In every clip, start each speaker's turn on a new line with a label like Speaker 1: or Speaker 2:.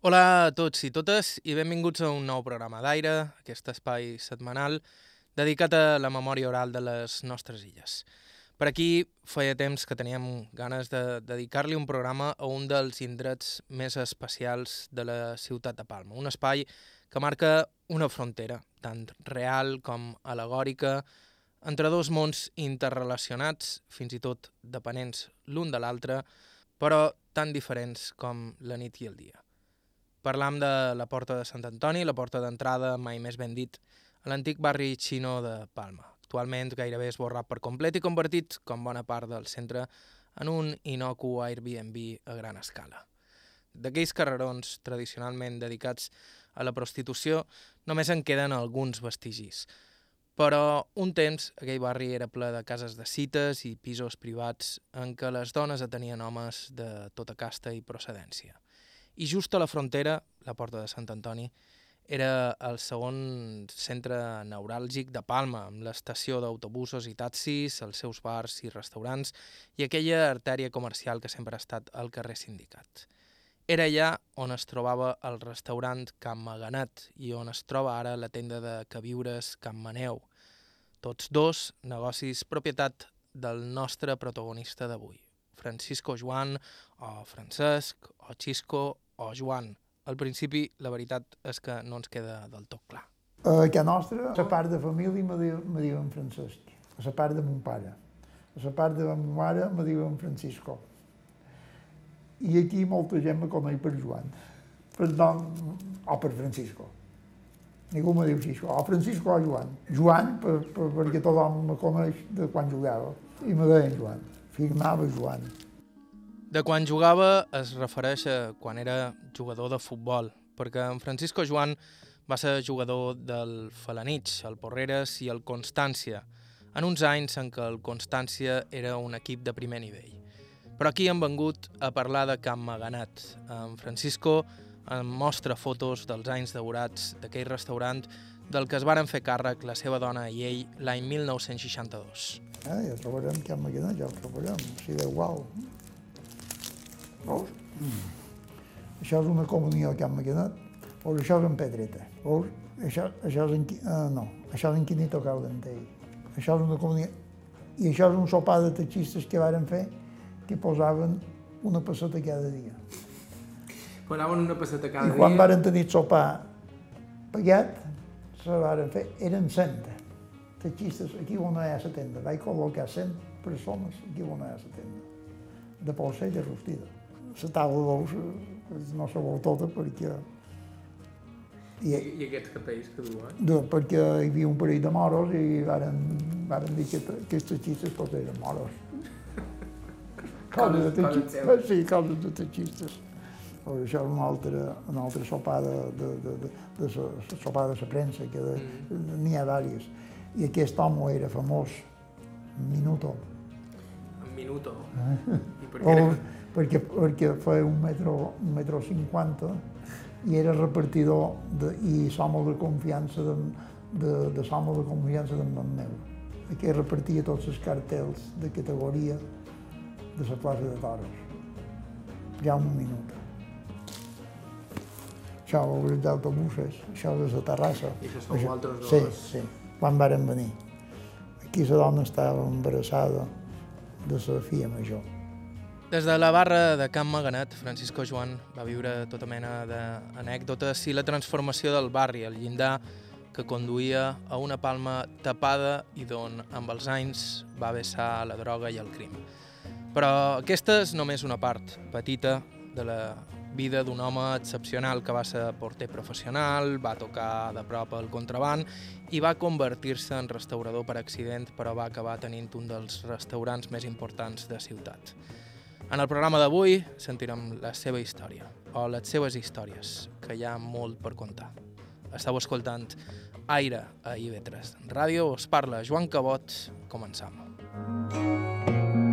Speaker 1: Hola a tots i totes i benvinguts a un nou programa d'aire, aquest espai setmanal dedicat a la memòria oral de les nostres illes. Per aquí feia temps que teníem ganes de dedicar-li un programa a un dels indrets més especials de la ciutat de Palma, un espai que marca una frontera, tant real com alegòrica, entre dos mons interrelacionats, fins i tot dependents l'un de l'altre, però tan diferents com la nit i el dia. Parlam de la Porta de Sant Antoni, la porta d'entrada, mai més ben dit, a l'antic barri xino de Palma. Actualment gairebé esborrat per complet i convertit, com bona part del centre, en un inocu Airbnb a gran escala. D'aquells carrerons tradicionalment dedicats a la prostitució només en queden alguns vestigis. Però un temps aquell barri era ple de cases de cites i pisos privats en què les dones atenien homes de tota casta i procedència. I just a la frontera, la porta de Sant Antoni, era el segon centre neuràlgic de Palma, amb l'estació d'autobusos i taxis, els seus bars i restaurants i aquella artèria comercial que sempre ha estat al carrer Sindicat. Era allà on es trobava el restaurant Can Maganat i on es troba ara la tenda de queviures Can Maneu. Tots dos negocis propietat del nostre protagonista d'avui, Francisco Joan, o Francesc, o Xisco, o Joan. Al principi, la veritat és que no ens queda del tot clar.
Speaker 2: A casa nostra, la part de família me, diu, me diuen Francesc, a la part de mon pare. A la part de ma mare me diuen Francisco. I aquí molta gent me coneix per Joan, per nom, o per Francisco. Ningú me diu Xisco, o Francisco o Joan. Joan, per, per, perquè tothom me coneix de quan jugava, i me deien Joan firmava Joan.
Speaker 1: De quan jugava es refereix a quan era jugador de futbol, perquè en Francisco Joan va ser jugador del Falanich, el Porreres i el Constància, en uns anys en què el Constància era un equip de primer nivell. Però aquí hem vengut a parlar de Can Maganat. En Francisco em mostra fotos dels anys daurats d'aquell restaurant del que es varen fer càrrec la seva dona i ell l'any 1962.
Speaker 2: Eh, ja que hem maquinat, ja ho trobarem, si de igual. Veus? Mm. Això és una comunió que hem maquinat, veus, això és en pedreta. Veus? Això, això és en, uh, no, això és en Quinito Caldentell. Això és una comunió. I això és un sopar de taxistes que varen fer que posaven una passeta cada dia.
Speaker 1: Posaven una passeta cada dia?
Speaker 2: I quan dia... varen tenir sopar pagat, se varen fer, eren cent taxistes, aquí on hi ha la tenda. Vaig col·locar 100 persones aquí on hi ha la tenda, de de rostida. La taula d'ous no se vol tota perquè...
Speaker 1: I, I aquests capells que duen?
Speaker 2: De, perquè hi havia un parell de moros i varen, varen dir que aquests taxistes tots eren moros.
Speaker 1: coses, de taxistes.
Speaker 2: Sí, coses de taxistes. O això és un altre, un altre sopar de, de, de, de, de, de sopar de la premsa, que mm. n'hi ha diverses. I aquest home era famós, Minuto.
Speaker 1: Minuto?
Speaker 2: I per què? O, perquè, perquè feia un metro, un metro cinquanta i era repartidor de, i l'home de confiança de, de, de l'home de confiança d'en meu. Aquí repartia tots els cartells de categoria de la plaça de Toros. Ja un minut això és d'autobuses, això és de Terrassa.
Speaker 1: I això són altres
Speaker 2: dos? Sí, sí, quan varen venir. Aquí la dona estava embarassada de filla major.
Speaker 1: Des de la barra de Camp Maganat, Francisco Joan va viure tota mena d'anècdotes i la transformació del barri, el llindar que conduïa a una palma tapada i d'on, amb els anys, va vessar la droga i el crim. Però aquesta és només una part petita de la vida d'un home excepcional que va ser porter professional, va tocar de prop el contraband i va convertir-se en restaurador per accident, però va acabar tenint un dels restaurants més importants de ciutat. En el programa d'avui sentirem la seva història, o les seves històries, que hi ha molt per contar. Estau escoltant Aire a IB3 Ràdio, us parla Joan Cabot, començam. Música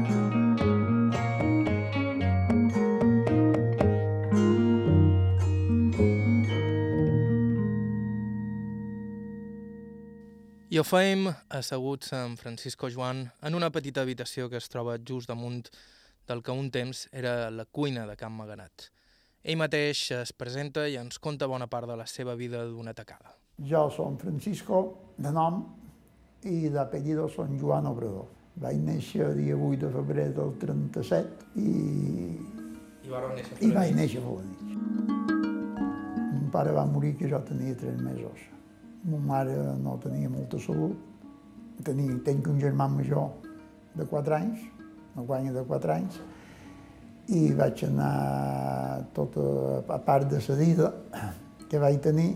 Speaker 1: I ho fèiem asseguts amb Francisco Joan en una petita habitació que es troba just damunt del que un temps era la cuina de Can Maganat. Ell mateix es presenta i ens conta bona part de la seva vida d'una tacada.
Speaker 2: Jo som Francisco, de nom, i d'apellido som Joan Obrador. Vaig néixer el dia 8 de febrer del 37 i...
Speaker 1: I, néixer
Speaker 2: I vaig néixer a Felanitx. Mon pare va morir que jo tenia 3 mesos. Mon mare no tenia molta salut. Tenia, tenc un germà major de 4 anys, no guanya de 4 anys, i vaig anar tota, a part de cedida que vaig tenir,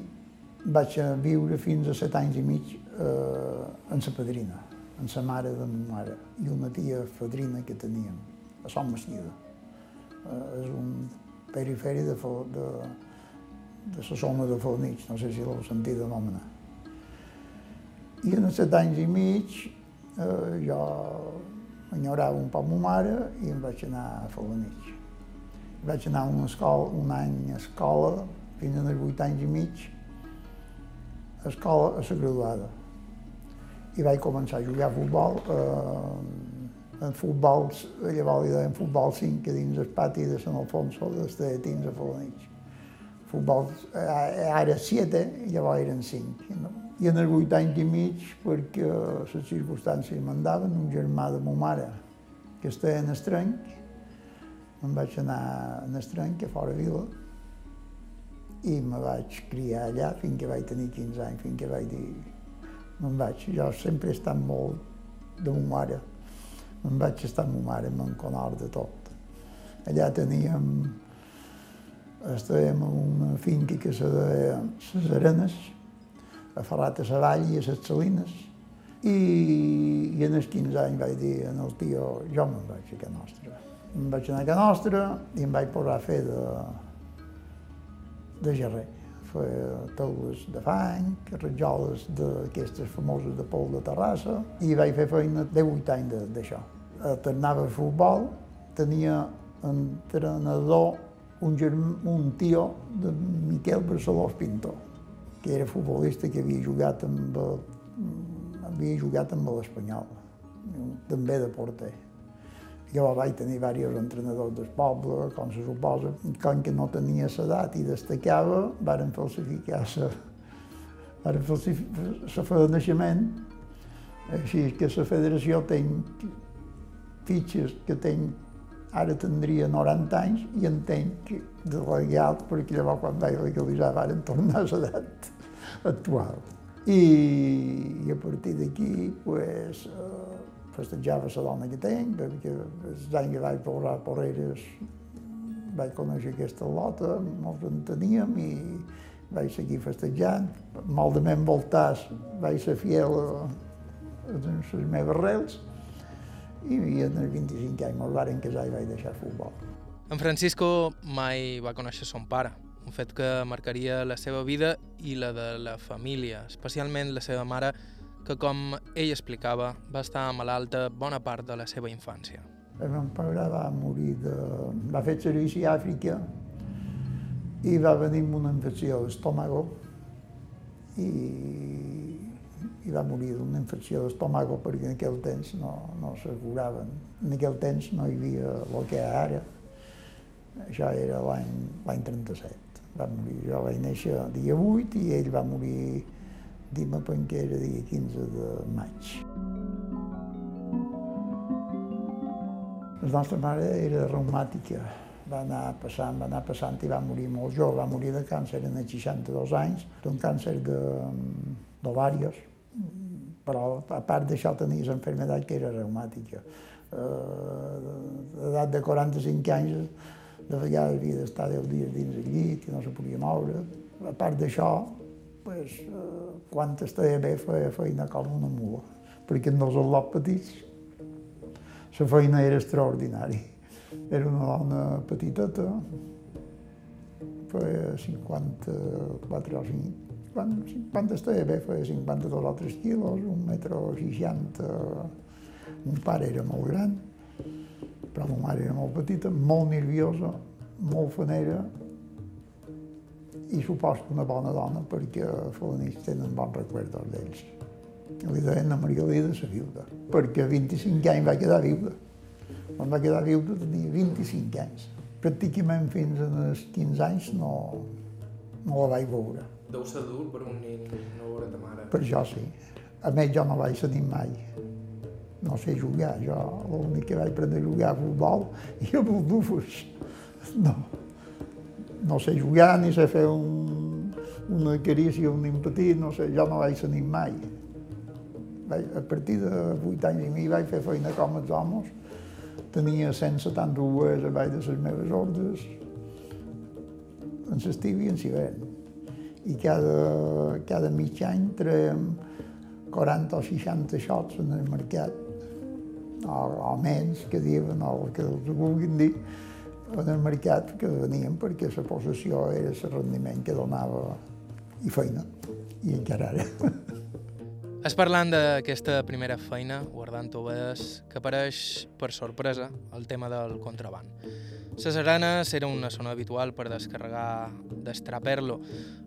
Speaker 2: vaig viure fins a 7 anys i mig eh, en sa padrina, en sa mare de ma mare, i una tia fadrina que teníem, a Som Mestida. Eh, és un periferi de, de, de la zona de Fornich, no sé si l'heu sentit anomenar. I en els set anys i mig eh, jo enyorava un ma mare i vaig anar a Fornich. Vaig anar a una escola, un any a escola, fins als vuit anys i mig, a escola a graduada. I vaig començar a jugar a futbol, eh, en futbol, llavors li deien futbol 5, que dins el pati de Sant Alfonso, des de dins a Fornich futbol eh, ara 7, llavors eren 5. No? I en els 8 anys i mig, perquè les circumstàncies mandaven, un germà de ma mare, que estava en Estrenc, me'n vaig anar a Estrenc, a fora vila, i me vaig criar allà fins que vaig tenir 15 anys, fins que vaig dir... Me'n vaig, jo sempre he estat molt de ma mare, me'n vaig estar amb ma mare, me'n conor de tot. Allà teníem estàvem en una finca que se deia Les Arenes, a Ferrat a Savall i a les Salines, i, i en els 15 anys vaig dir en el tio, jo me'n vaig a Can Nostra. Em vaig anar a Can Nostra i em vaig posar a fer de, de gerrer. Feia taules de fang, rajoles d'aquestes famoses de Pol de Terrassa, i vaig fer feina de 8 anys d'això. Tornava a futbol, tenia entrenador un, germ, un tio de Miquel Barcelós Pintor, que era futbolista que havia jugat amb, havia jugat amb l'Espanyol, també de porter. Jo vaig tenir diversos entrenadors del poble, com se suposa. Com que no tenia l'edat i destacava, varen falsificar la varen falsificar la de naixement. Així que la federació té fitxes que tenc ara tindria 90 anys i entenc que de legal, perquè llavors quan vaig legalitzar varen tornar a l'edat actual. I, I a partir d'aquí, pues, eh, festejava la dona que tenc, perquè els anys que vaig posar porreres vaig conèixer aquesta lota, ens enteníem i vaig seguir festejant. Maldament voltàs vaig ser fiel a, a les meves rels i en els 25 anys me'ls varen casar i vaig deixar futbol.
Speaker 1: En Francisco mai va conèixer son pare, un fet que marcaria la seva vida i la de la família, especialment la seva mare, que, com ell explicava, va estar malalta bona part de la seva infància.
Speaker 2: El meu pare va morir de... va fer servici a Àfrica i va venir amb una infecció d'estómago i i va morir d'una infecció d'estómago perquè en aquell temps no, no s'asseguraven. En aquell temps no hi havia el que hi ha ara. Això era l'any 37. Va morir. Jo vaig néixer dia 8 i ell va morir, dime que era dia 15 de maig. La nostra mare era reumàtica, va anar passant, va anar passant i va morir molt jove, va morir de càncer en els 62 anys, d'un càncer d'ovàries, però a part d'això tenia l'enfermedad que era reumàtica. Eh, l'edat de 45 anys de vegades havia d'estar 10 dies dins el llit, que no se podia moure. A part d'això, pues, eh, quan estava bé feia feina com una mula, perquè en els al·lots petits la feina era extraordinària. Era una dona petiteta, feia 54 o 5, quan, quan estava bé feia 52 o 3 quilos, un metro 60, mon pare era molt gran, però ma mare era molt petita, molt nerviosa, molt fanera, i supos que una bona dona perquè Felanits tenen bon record d'ells. Li deien la Margalida la viuda, perquè 25 anys va quedar viuda. Quan va quedar viuda tenia 25 anys. pràcticament fins als 15 anys no, no la vaig veure.
Speaker 1: Deu ser dur per un nen no veure ta mare.
Speaker 2: Per jo sí. A més, jo no vaig tenir mai. No sé jugar. Jo l'únic que vaig aprendre a jugar a futbol i a buldufos. No. No sé jugar ni sé fer un, una carícia a un nen petit, no sé, jo no vaig tenir mai. A partir de 8 anys i mi vaig fer feina com els homes. Tenia 172 a baix de les meves ordres en l'estiu i en l'hivern. I cada, cada mig any traiem 40 o 60 xots en el mercat, o, o menys, que diuen, o el que els vulguin dir, en el mercat que venien perquè la possessió era el rendiment que donava i feina, i encara ara.
Speaker 1: És parlant d'aquesta primera feina, guardant ovelles, que apareix per sorpresa el tema del contraband. Les arenes era una zona habitual per descarregar d'estraperlo.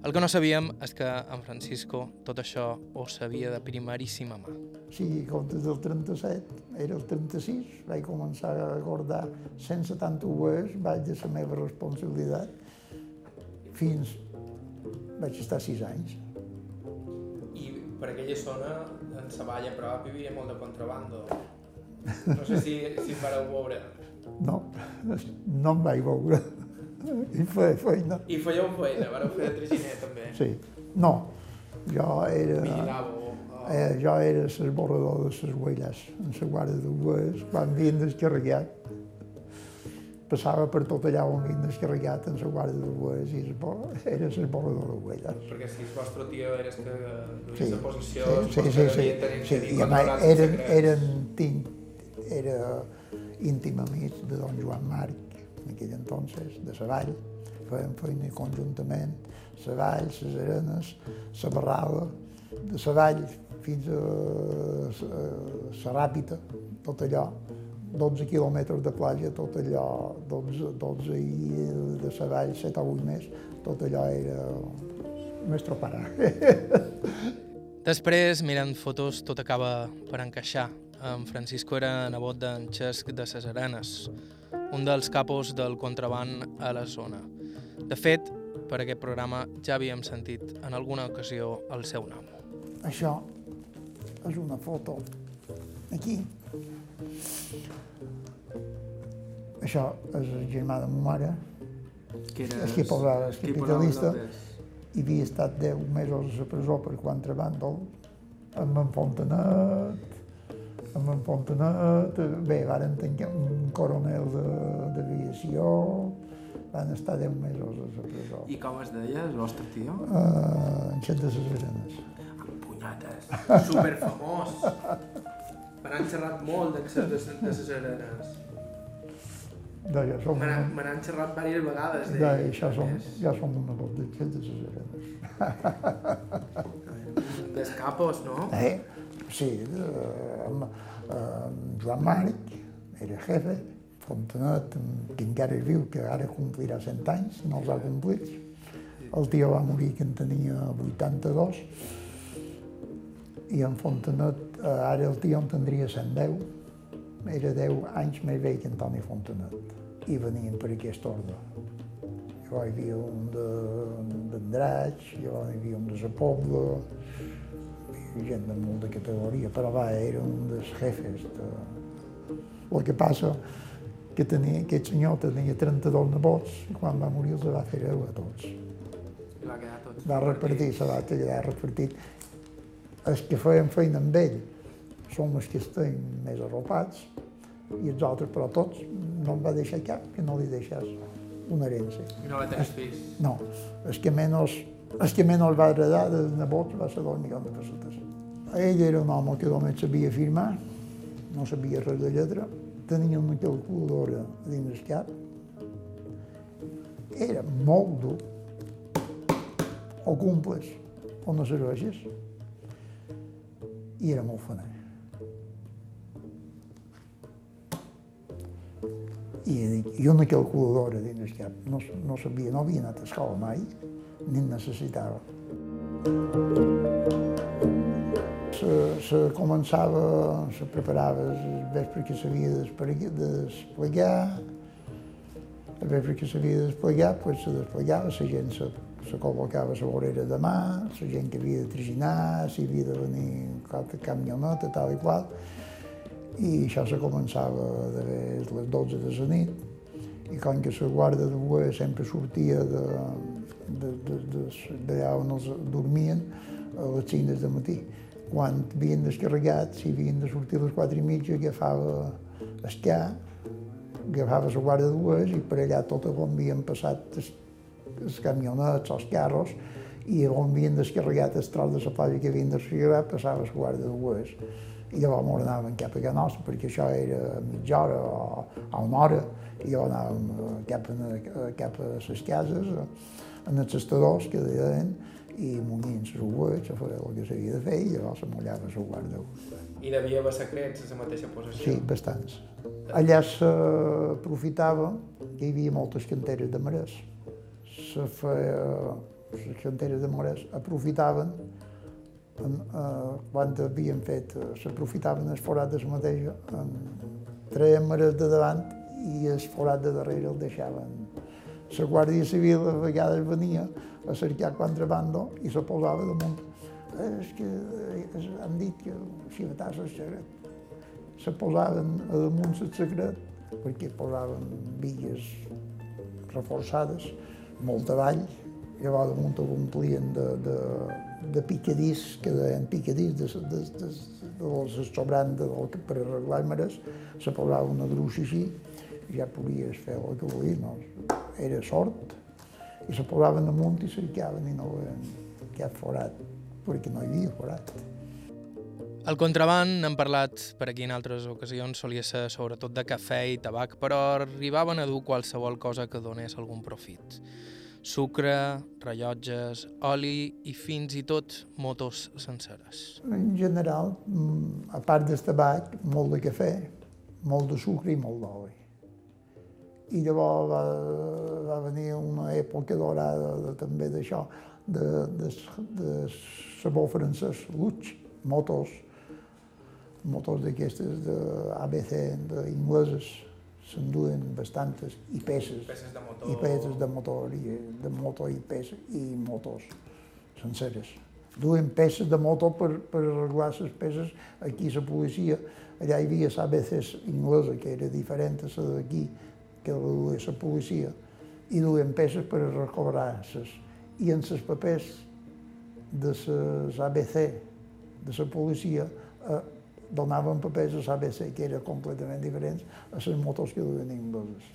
Speaker 1: El que no sabíem és que en Francisco tot això ho sabia de primeríssima mà.
Speaker 2: Sí, comptes del 37, era el 36, vaig començar a guardar 170 ovelles, vaig de la meva responsabilitat, fins vaig estar 6 anys.
Speaker 1: Per aquella zona, en la valla prop, hi havia molt de contrabando. No sé si, si fareu veure.
Speaker 2: No, no em vaig veure. I feia feina.
Speaker 1: I fèieu feina, vareu fer de traginer també.
Speaker 2: Sí. No, jo era...
Speaker 1: Vigilàveu.
Speaker 2: Eh, jo era l'esborrador de les huelles, en la guarda de huelles, quan havien descarregat. Passava per tot allà on havien descarregat en la guarda de huelles i era l'esborrador de huelles.
Speaker 1: Perquè si el vostre tio eres que duia
Speaker 2: Sí,
Speaker 1: la posició,
Speaker 2: sí, sí, sí, sí, sí. I a més, eren, eren, tinc, era íntim amic de don Joan Marc, en aquell entonces, de la vall, fèiem feina conjuntament, la vall, les arenes, la barrada, de la vall fins a la Ràpita, tot allò, 12 quilòmetres de platja, tot allò, 12, 12 i de la vall, 7 o 8 més, tot allò era nuestro pare.
Speaker 1: Després, mirant fotos, tot acaba per encaixar. En Francisco era nebot d'en Xesc de ses Arenes, un dels capos del contraband a la zona. De fet, per aquest programa ja havíem sentit en alguna ocasió el seu nom.
Speaker 2: Això és una foto. Aquí. Això és el germà de ma mare,
Speaker 1: Que
Speaker 2: que posava- és capitalista. i havia estat 10 mesos a la presó per contrabando, amb en Fontanet, amb en Fontanet, bé, varen tenir un coronel de- d'aviació, van estar 10 mesos a la presó.
Speaker 1: I com es deia, el vostre tio?
Speaker 2: Uh, en Xet de les Arenes.
Speaker 1: Punyates, superfamós. Me n'han xerrat molt de ses, de, de ses arenes.
Speaker 2: Deia, som
Speaker 1: Me n'han- xerrat diverses vegades
Speaker 2: deia, això som, ja som una volta de de les Arenes.
Speaker 1: Des capos, no?
Speaker 2: Eh? Sí, eh, eh, Joan Marc era jefe, Fontanet, que encara viu, que ara complirà 100 anys, no els ha complit. El tio va morir que en tenia 82, i en Fontanet, ara el tio en tindria 110, era 10 anys més vell que Antoni Fontanet, i venien per aquest ordre. Jo hi havia un de- d'Andratx, jo hi havia un de la Pobla, gent de molta categoria, però va, era un dels jefes. De... El que passa que tenia, aquest senyor tenia 32 nebots i quan va morir els va fer a tots.
Speaker 1: I va quedar tot.
Speaker 2: Va repartir, se va quedar repartit. Els que feien feina amb ell són els que estan més arropats i els altres, però tots, no en va deixar cap que no li deixés una herència.
Speaker 1: I no va tenir fills.
Speaker 2: No, els que menys, els que menys va agradar dels nebots va ser dos milions de pessetes. Ell era un home que només sabia firmar, no sabia res de lletra, tenia una calculadora dins el cap, era molt dur, o cumples o no serveixes, i era molt faner. I, i una calculadora dins el cap. No, no sabia, no havia anat a escola mai, ni en necessitava. Se, se començava, se preparava el vespre que s'havia d'espre- desplegar, Després perquè s'havia de desplegar, pues se desplegava, la gent se, se col·locava a la vorera de mà, la gent que havia de traginar, si havia de venir cap camioneta, tal i qual, i això se començava de les 12 de la nit, i com que la guarda de boer sempre sortia d'allà on els dormien a les 5 de matí. Quan havien descarregat, si havien de sortir a les 4 i mitja, agafava esquiar, agafava la guarda de boers i per allà tot on havien passat els, els camionets, els carros, i on havien descarregat el tros de la platja que havien descarregat, passava la guarda de boers i llavors m'ho anàvem cap a nostra, perquè això era mitja hora o, o una hora, i llavors anàvem eh, cap a, cap a les cases, en els estadors que deien, i munyint les uves, a fer el que s'havia de fer, i llavors se mullava la guarda.
Speaker 1: I devia haver secrets a la mateixa possessió?
Speaker 2: Sí, bastants. Allà s'aprofitava que hi havia moltes canteres de marès. Se feia, les canteres de marès aprofitaven en, eh, quan havien fet, s'aprofitaven el forat de la mateixa, en, treien marès de davant i el forat de darrere el deixaven. La Guàrdia Civil a vegades venia a cercar contrabando i se posava damunt. És que eh, han dit que xivatars el secret. Se posaven damunt el secret perquè posaven villes reforçades, molt avall, llavors damunt ho omplien de, de, de picadís, que deien picadís, de, de, de, de les sobrant de, de, per arreglar mares, se posava una gruixa així, i ja podies fer el que volies, no? Era sort, i se posaven amunt i cercaven i no veien cap forat, perquè no hi havia forat.
Speaker 1: El contraband, n'hem parlat per aquí en altres ocasions, solia ser sobretot de cafè i tabac, però arribaven a dur qualsevol cosa que donés algun profit sucre, rellotges, oli i fins i tot motos senceres.
Speaker 2: En general, mm, a part del tabac, molt de cafè, molt de sucre i molt d'oli. I llavors va, va venir una època dorada de, també d'això, de, de, de sabó francès, Lutx, motos, motos d'aquestes d'ABC, d'ingleses, s'enduen bastantes, i peces,
Speaker 1: peces de motor.
Speaker 2: i peces de motor, i, de motor i peces, i motors senceres. Duen peces de motor per, per arreglar les peces aquí la policia. Allà hi havia l'ABC inglesa, que era diferent a la d'aquí, que la duia la policia, i duen peces per recobrar-les. I en els papers de les ABC de la policia eh, donaven papers a l'ABC que eren completament diferents a les motos que duien ingleses.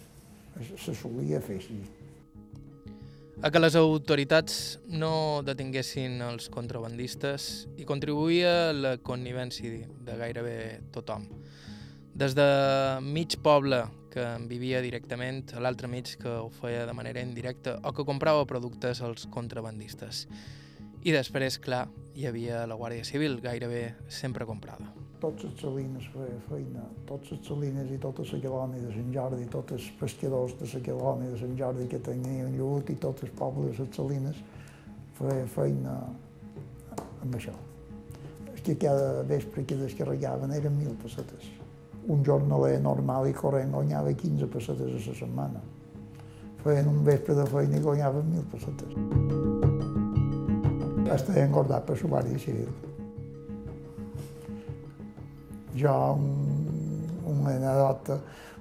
Speaker 2: Se solia fer així.
Speaker 1: A que les autoritats no detinguessin els contrabandistes i contribuïa la connivència de gairebé tothom. Des de mig poble que en vivia directament a l'altre mig que ho feia de manera indirecta o que comprava productes als contrabandistes. I després, clar, hi havia la Guàrdia Civil, gairebé sempre comprada.
Speaker 2: Tots els salines feia feina, tots els salines i tota la colònia de Sant Jordi, tots els pescadors de la colònia de Sant Jordi que tenien llut i tots els pobles de les salines feia feina amb això. És que cada vespre que descarregaven eren mil pessetes. Un jornaler normal i corrent guanyava 15 pessetes a la setmana. Feien un vespre de feina i guanyaven mil pessetes estava engordat per la Guàrdia Civil. Jo, un, una anedota,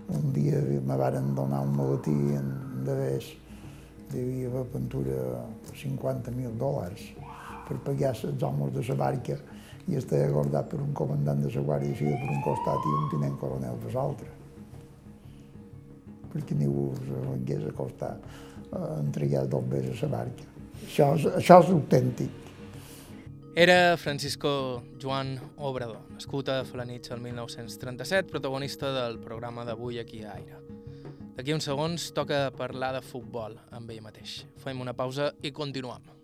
Speaker 2: un dia me varen donar un maletí de vés, devia haver pintura 50.000 dòlars per pagar els homes de la barca i estava engordat per un comandant de la Guàrdia Civil per un costat i un tinent coronel per l'altre. Perquè ningú us vengués a entregar dos vés a la barca. Això és, això és autèntic.
Speaker 1: Era Francisco Joan Obrador, nascut a Falanitx el 1937, protagonista del programa d'avui aquí a Aire. D'aquí uns segons toca parlar de futbol amb ell mateix. Fem una pausa i continuem.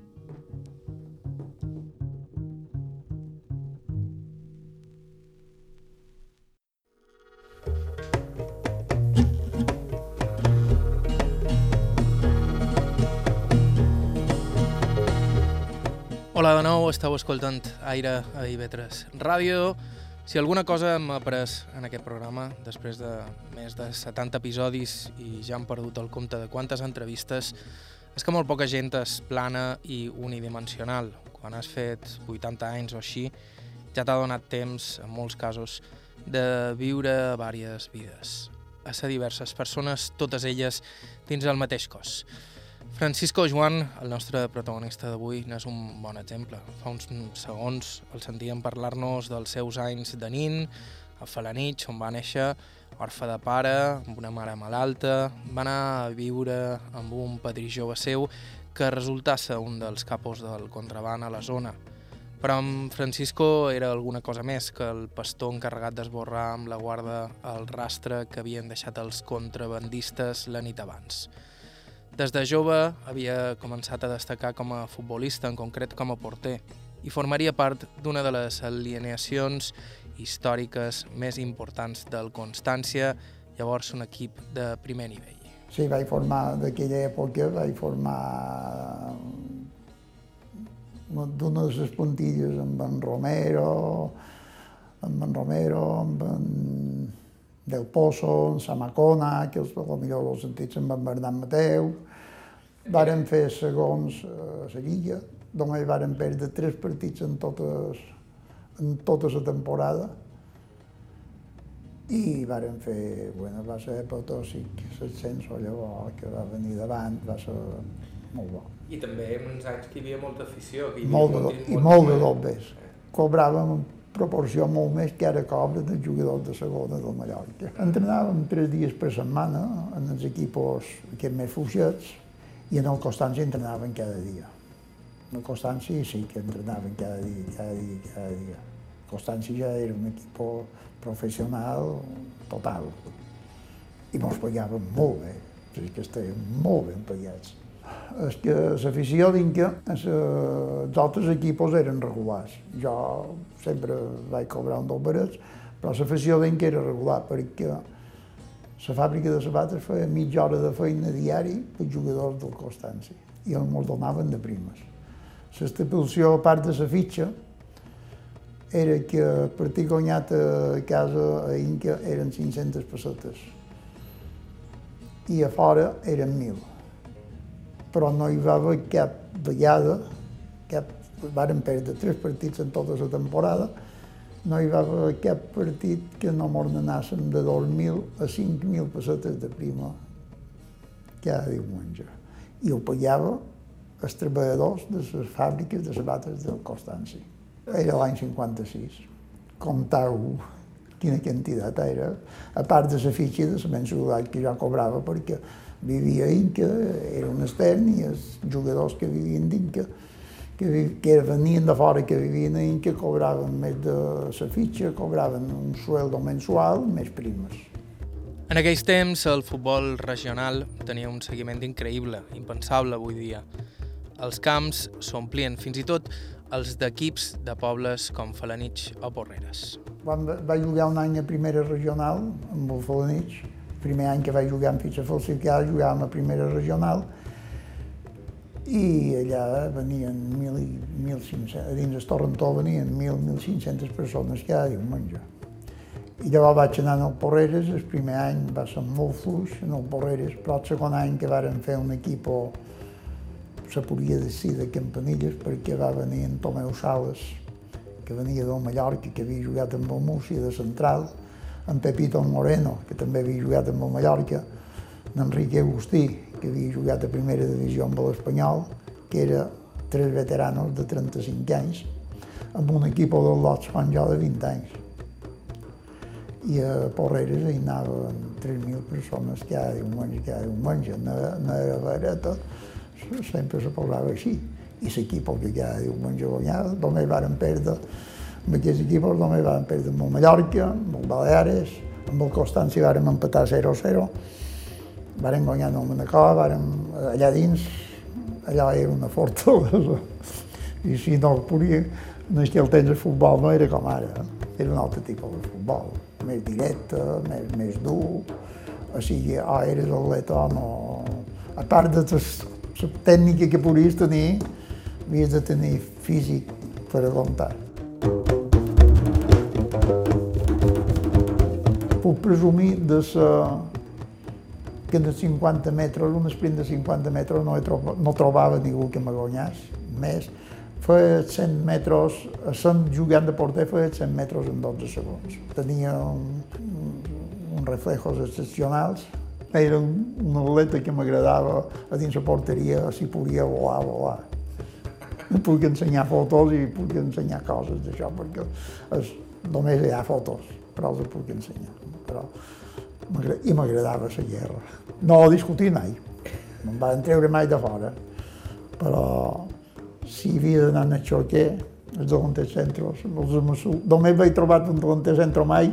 Speaker 1: Hola de nou, esteu escoltant Aire a IB3 Ràdio. Si alguna cosa m'ha après en aquest programa, després de més de 70 episodis i ja han perdut el compte de quantes entrevistes, és que molt poca gent és plana i unidimensional. Quan has fet 80 anys o així, ja t'ha donat temps, en molts casos, de viure diverses vides, a ser diverses persones, totes elles dins el mateix cos. Francisco Joan, el nostre protagonista d'avui, n'és un bon exemple. Fa uns segons el sentíem parlar-nos dels seus anys de nin, a Falanich, on va néixer, orfe de pare, amb una mare malalta, va anar a viure amb un padrí jove seu que resultasse un dels capos del contraband a la zona. Però amb Francisco era alguna cosa més que el pastor encarregat d'esborrar amb la guarda el rastre que havien deixat els contrabandistes la nit abans. Des de jove havia començat a destacar com a futbolista, en concret com a porter, i formaria part d'una de les alineacions històriques més importants del Constància, llavors un equip de primer nivell.
Speaker 2: Sí, vaig formar d'aquella època, vaig formar d'una de les puntilles amb en Romero, amb en Romero, amb en del Pozo, en Samacona, que els, potser els sentits en en Bernat Mateu. Varen fer segons a la Lliga, només varen perdre tres partits en, totes, en tota la temporada i varen fer, bueno, va ser apotòsic, l'ascenso llavors que va venir davant, va ser molt bo.
Speaker 1: I també en uns anys que hi havia molta afició. Que
Speaker 2: hi havia molt de, molt, I molt de dobbes. Cobràvem proporció molt més que ara cobra dels jugadors de segona del Mallorca. Entrenàvem tres dies per setmana en els equipos aquests més fluixets i en el Constància entrenaven cada dia. En el Constància sí que entrenaven cada dia, cada dia, cada dia. Constància ja era un equip professional total i mos pagaven molt bé, sigui que estàvem molt ben pagats és que l'afició d'Inca, els altres equips eren regulars. Jo sempre vaig cobrar un dels barets, però l'afició d'Inca era regular perquè la fàbrica de sabates feia mitja hora de feina diari per jugadors del Constància i ens donaven de primes. L'estipulació, a part de la fitxa, era que per ti guanyat a casa a Inca eren 500 pessetes i a fora eren 1.000 però no hi va haver cap vegada, cap, varen perdre tres partits en tota la temporada, no hi va haver cap partit que no m'ordenàssim de 2.000 a 5.000 pessetes de prima cada diumenge. I ho pagava els treballadors de les fàbriques de sabates del Constanci. Era l'any 56. Comptau quina quantitat era, a part de la fitxa de la mensualitat que jo cobrava, perquè vivia a Inca, era un extern, i els jugadors que vivien d'Inca, que, que venien de fora que vivien a Inca, cobraven més de la fitxa, cobraven un sueldo mensual, més primes.
Speaker 1: En aquells temps, el futbol regional tenia un seguiment increïble, impensable avui dia. Els camps s'omplien, fins i tot els d'equips de pobles com Falanich o Porreres.
Speaker 2: Quan vaig jugar un any a primera regional, amb el Falanich, primer any que vaig jugar amb fitxa falsificada, jugàvem a primera regional i allà venien 1.500, a dins del Torrentó venien 1.000-1.500 persones cada diumenge. I llavors vaig anar al Porreres, el primer any va ser molt fluix en el Porreres, però el segon any que varen fer un equip se podia decidir de Campanilles perquè va venir en Tomeu Sales, que venia del Mallorca, que havia jugat amb el Múrcia de central, en Pepito Moreno, que també havia jugat amb el Mallorca, en Enrique Agustí, que havia jugat a primera divisió amb l'Espanyol, que era tres veteranos de 35 anys, amb un equip del Lots quan jo de 20 anys. I a Porreres hi anaven 3.000 persones cada diumenge, cada diumenge, no, no era barata, sempre se posava així. I l'equip que cada diumenge guanyava, només varen perdre amb aquests equips només vam perdre amb el Mallorca, amb el Baleares, amb el Constància vàrem empatar 0-0, vàrem guanyar el Manacor, vàrem allà dins, allà era una fortalesa. I si no podia, que el temps de futbol no era com ara, era un altre tipus de futbol, més directe, més, més dur, o sigui, o eres atleta o no... A part de la tècnica que podies tenir, havies de tenir físic per aguantar. Puc presumir de sa, que de 50 metres, un sprint de 50 metres no, trobat, no trobava ningú que me guanyés. Més, feia 100 metres, sent jugant de porter, feia 100 metres en 12 segons. Tenia un, uns reflejos excepcionals. Era un, un atleta que m'agradava a dins la porteria, si podia volar, volar. Puc ensenyar fotos i puc ensenyar coses d'això, perquè és, només hi ha fotos, però els puc ensenyar. Però i m'agradava la guerra. No ho discutir mai, em van treure mai de fora, però si havia d'anar a xoquer, els delanter centros, els Amassú, només vaig trobat un delanter centro mai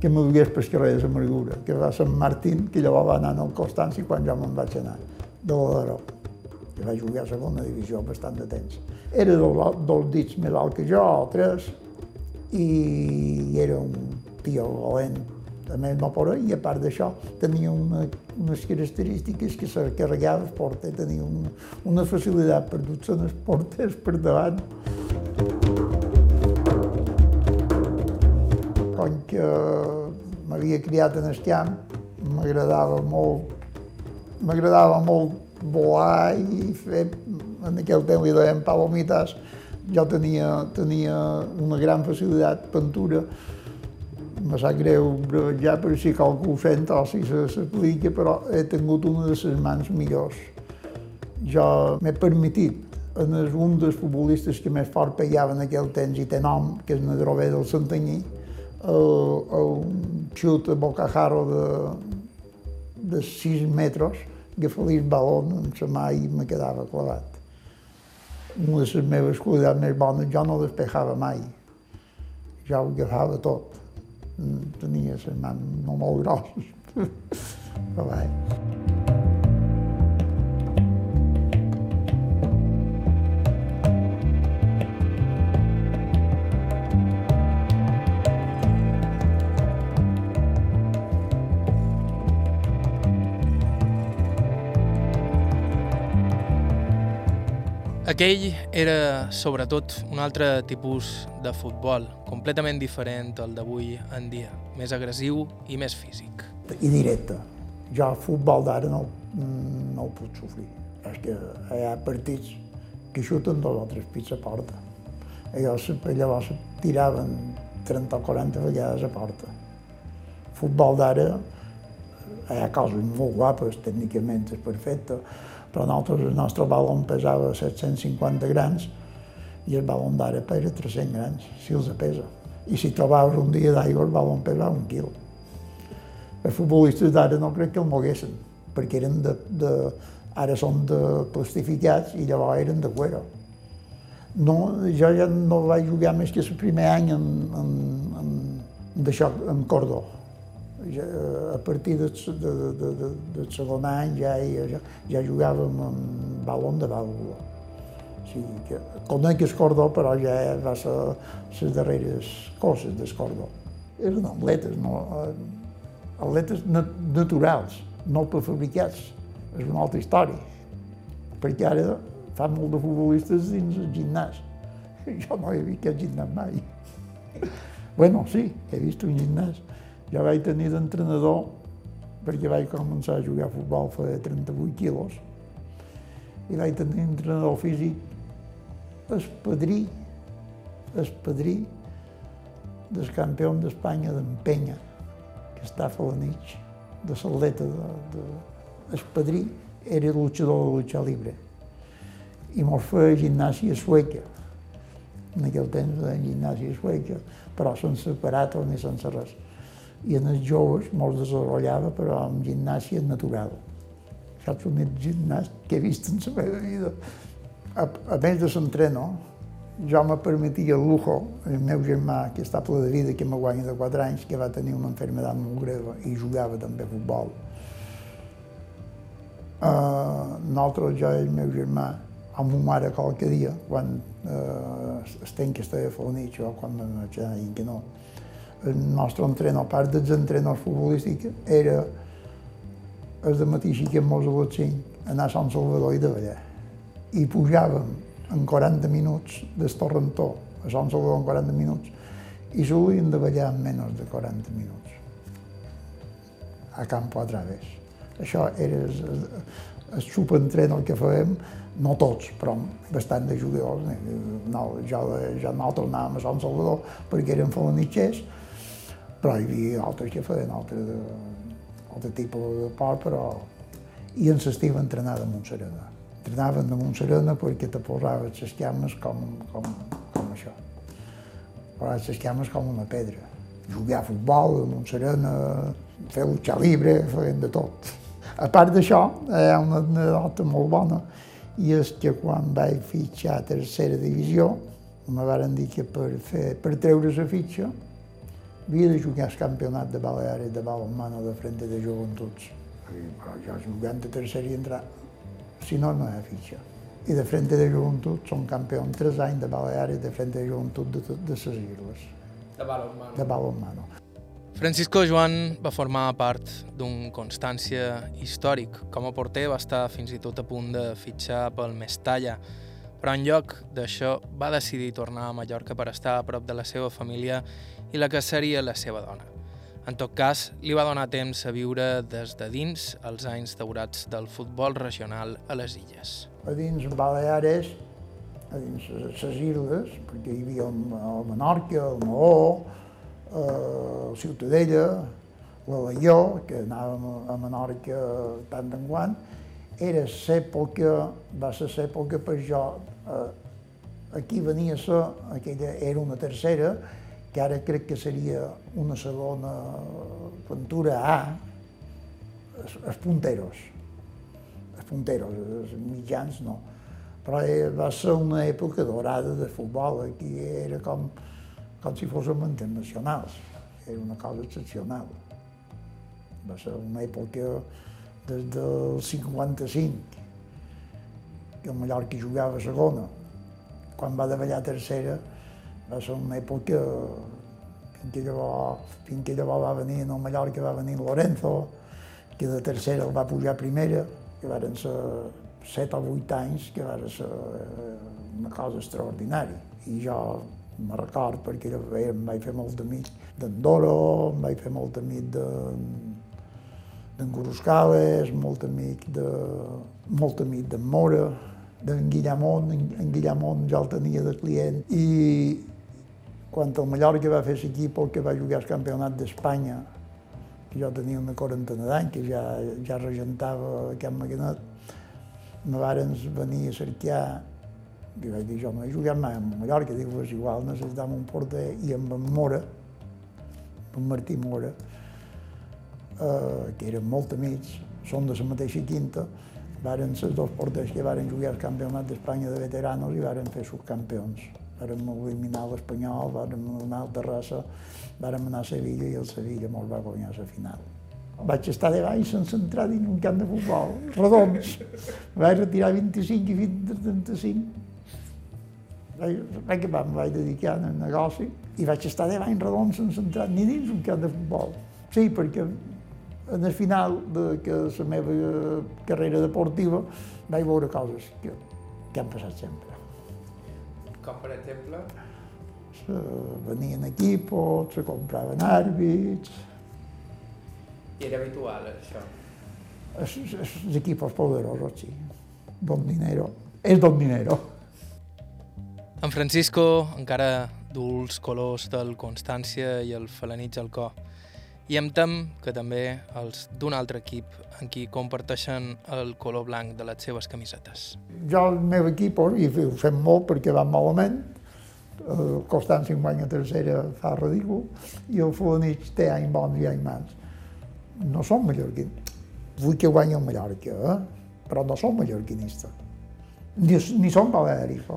Speaker 2: que me dugués per carrer de l'Amargura, que va a Sant Martín, que llavors va anar al Constanci quan jo me'n vaig anar, de l'Adaró, que va jugar a segona divisió bastant de temps. Era del, dels dits més alt que jo, o tres, i era un tio valent, més no por i a part d'això tenia una, unes característiques que se carregava el porter, tenia una, una facilitat per dur-se els porters per davant. Com que m'havia criat en el camp, m'agradava molt, m'agradava molt volar i fer, en aquell temps li deien palomitas, jo tenia, tenia una gran facilitat pintura, me sap greu ja per si ho sent o si s'aplica, però he tingut una de les mans millors. Jo m'he permitit, en un dels futbolistes que més fort pegava en aquell temps i té nom, que és Nedrové del Santanyí, el, un xut a bocajarro de, de 6 metres, agafar-li el balon amb la mà i me quedava clavat. Una de les meves qualitats més bones, jo no despejava mai. Jo ho agafava tot tenia mans no molt grosses. Però bé.
Speaker 1: Aquell era, sobretot, un altre tipus de futbol, completament diferent al d'avui en dia, més agressiu i més físic.
Speaker 2: I directe. Jo el futbol d'ara no, no ho puc sofrir. És que hi ha partits que xuten dos o tres pits a porta. Llavors, llavors tiraven 30 o 40 vegades a porta. Futbol d'ara hi ha coses molt guapes, tècnicament és perfecte, però nosaltres el nostre balon pesava 750 grans i el balon d'ara pesa 300 grans, si els pesa. I si trobaves un dia d'aigua, el balon pesava un quilo. Els futbolistes d'ara no crec que el moguessin, perquè eren de, de, ara són de plastificats i llavors eren de cuero. No, jo ja no vaig jugar més que el primer any en, en, en, d'això, en cordó ja, a partir del de, de, de, de segon any ja, ja, ja jugàvem amb balon de vàlvula. O sigui que conec el cordó, però ja va ser les darreres coses del cordó. Eren atletes, no, atletes naturals, no prefabricats. És una altra història. Perquè ara fa molt de futbolistes dins el gimnàs. Jo no he vist aquest gimnàs mai. Bueno, sí, he vist un gimnàs ja vaig tenir d'entrenador, perquè vaig començar a jugar a futbol fa 38 quilos, i vaig tenir entrenador físic el padrí, el padrí del campió d'Espanya d'empenya, que està a Falanich, de l'atleta de, de... El padrí era luchador de lucha libre i mos feia gimnàsia sueca. En aquell temps de gimnàsia sueca, però sense aparatos ni sense res i en els joves molt desenvolupava, però amb gimnàsia natural. És l'únic gimnàs que he vist en la meva vida. A, a més de l'entreno, jo me permetia el lujo, el meu germà, que està ple de vida, que me guanya de 4 anys, que va tenir una enfermedad molt greu i jugava també a futbol. Uh, nosaltres, jo i el meu germà, amb ma mare qualque dia, quan uh, estem que estava a o quan me vaig anar que no, el nostre entrenador, part dels entrenadors futbolístics, era el de matí xiquem-nos a les 5, anar a Sant Salvador i de ballar. I pujàvem en 40 minuts des Torrentó a Sant Salvador en 40 minuts i solíem de ballar en menys de 40 minuts. a campo a través. Això era el, el subentrenor que fèiem, no tots, però bastant de jugadors. No, jo, jo nosaltres anàvem a Sant Salvador perquè érem felanitxers, havia altres que feien altre, altre tipus de port, però... I en l'estiu entrenava a Montserena. Entrenaven a Montserena perquè te posaven les cames com, com, com això. Posaven les cames com una pedra. Jugar a futbol a Montserena, fer lucha libre, feien de tot. A part d'això, hi ha una anedota molt bona, i és que quan vaig fitxar a tercera divisió, me van dir que per, fer, per treure la fitxa havia de jugar al campionat de Baleares de balonmano de frente de joventuts. Però jo jugant a tercera i entrar, si no, no hi ha fitxa. I de frente de joventut són campió tres anys de Baleares de frente de joventut de, de les Isles.
Speaker 1: De balonmano.
Speaker 2: De balonmano.
Speaker 1: Francisco Joan va formar part d'un Constància històric. Com a porter va estar fins i tot a punt de fitxar pel Mestalla, però en lloc d'això va decidir tornar a Mallorca per estar a prop de la seva família i la que seria la seva dona. En tot cas, li va donar temps a viure des de dins els anys daurats del futbol regional a les illes.
Speaker 2: A dins Baleares, a dins les illes, perquè hi havia el Menorca, el Maó, el Ciutadella, l'Alaió, que anàvem a Menorca tant en quant, era l'època, va ser l'època per jo, eh, aquí venia ser, aquella era una tercera, que ara crec que seria una segona aventura A, els punteros. Els punteros, els mitjans no. Però va ser una època dorada de futbol, aquí era com, com si fóssim internacionals, era una cosa excepcional. Va ser una època des del 55, que el Mallorca jugava segona. Quan va davallar tercera, va ser una època fins que llavors, fins que va venir a Mallorca, va venir Lorenzo, que de tercera el va pujar a primera, que van ser set o vuit anys, que va ser eh, una cosa extraordinària. I jo me record perquè em vaig fer molt amic d'Andoro, em vaig fer molt amic de d'en Goroscales, molt amic de, molt amic d'en Mora, d'en Guillamont, en, en Guillamont ja el tenia de client, i quan el Mallorca va fer l'equip que va jugar al campionat d'Espanya, que jo tenia una quarantena d'anys, que ja, ja regentava aquest maquinat, me varen venir a cercar, i vaig dir, jo no he jugat mai amb Mallorca, dic, és igual, necessitam un porter, i amb en Mora, en Martí Mora, eh, que eren molt amics, són de la mateixa quinta, varen ser dos porters que varen jugar al campionat d'Espanya de veteranos i varen fer subcampions vàrem eliminar l'Espanyol, vàrem eliminar el Terrassa, vàrem anar a Sevilla i el Sevilla molt va guanyar la final. Vaig estar de baix sense entrar dins un camp de futbol, redons. Vaig retirar 25 i 20 35. Vaig, vaig, em vaig dedicar al negoci i vaig estar de baix redons sense entrar ni dins un camp de futbol. Sí, perquè en el final de que la meva carrera deportiva vaig veure coses que, que han passat sempre.
Speaker 1: Com per exemple?
Speaker 2: Se venien equipos, se compraven àrbits...
Speaker 1: I era habitual, això?
Speaker 2: Els, els equipos poderosos, sí. Don dinero. És don dinero.
Speaker 1: En Francisco encara du els colors del Constància i el Falanitx al cor. I em tem que també els d'un altre equip en qui comparteixen el color blanc de les seves camisetes.
Speaker 2: Jo, el meu equip, i ho fem molt perquè va malament, el Constància en guanya tercera fa ridícul, i el Fulanich té any bons i any mans. No som mallorquins. Vull que guanyi el Mallorca, eh? però no som mallorquinistes. Ni, ni som baleàrics.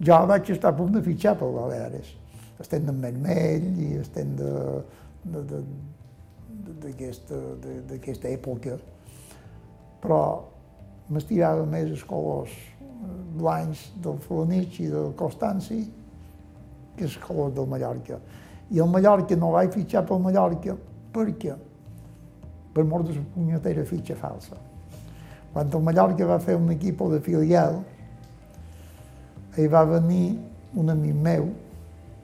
Speaker 2: Jo vaig estar a punt de fitxar pel Baleares. Estem en vermell i estem de, d'aquesta època, però m'estirava més els colors blancs del Falanich i del Constanci que els colors del Mallorca. I el Mallorca no vaig fitxar pel Mallorca perquè per mort de la punyetera fitxa falsa. Quan el Mallorca va fer un equip de filial, hi va venir un amic meu,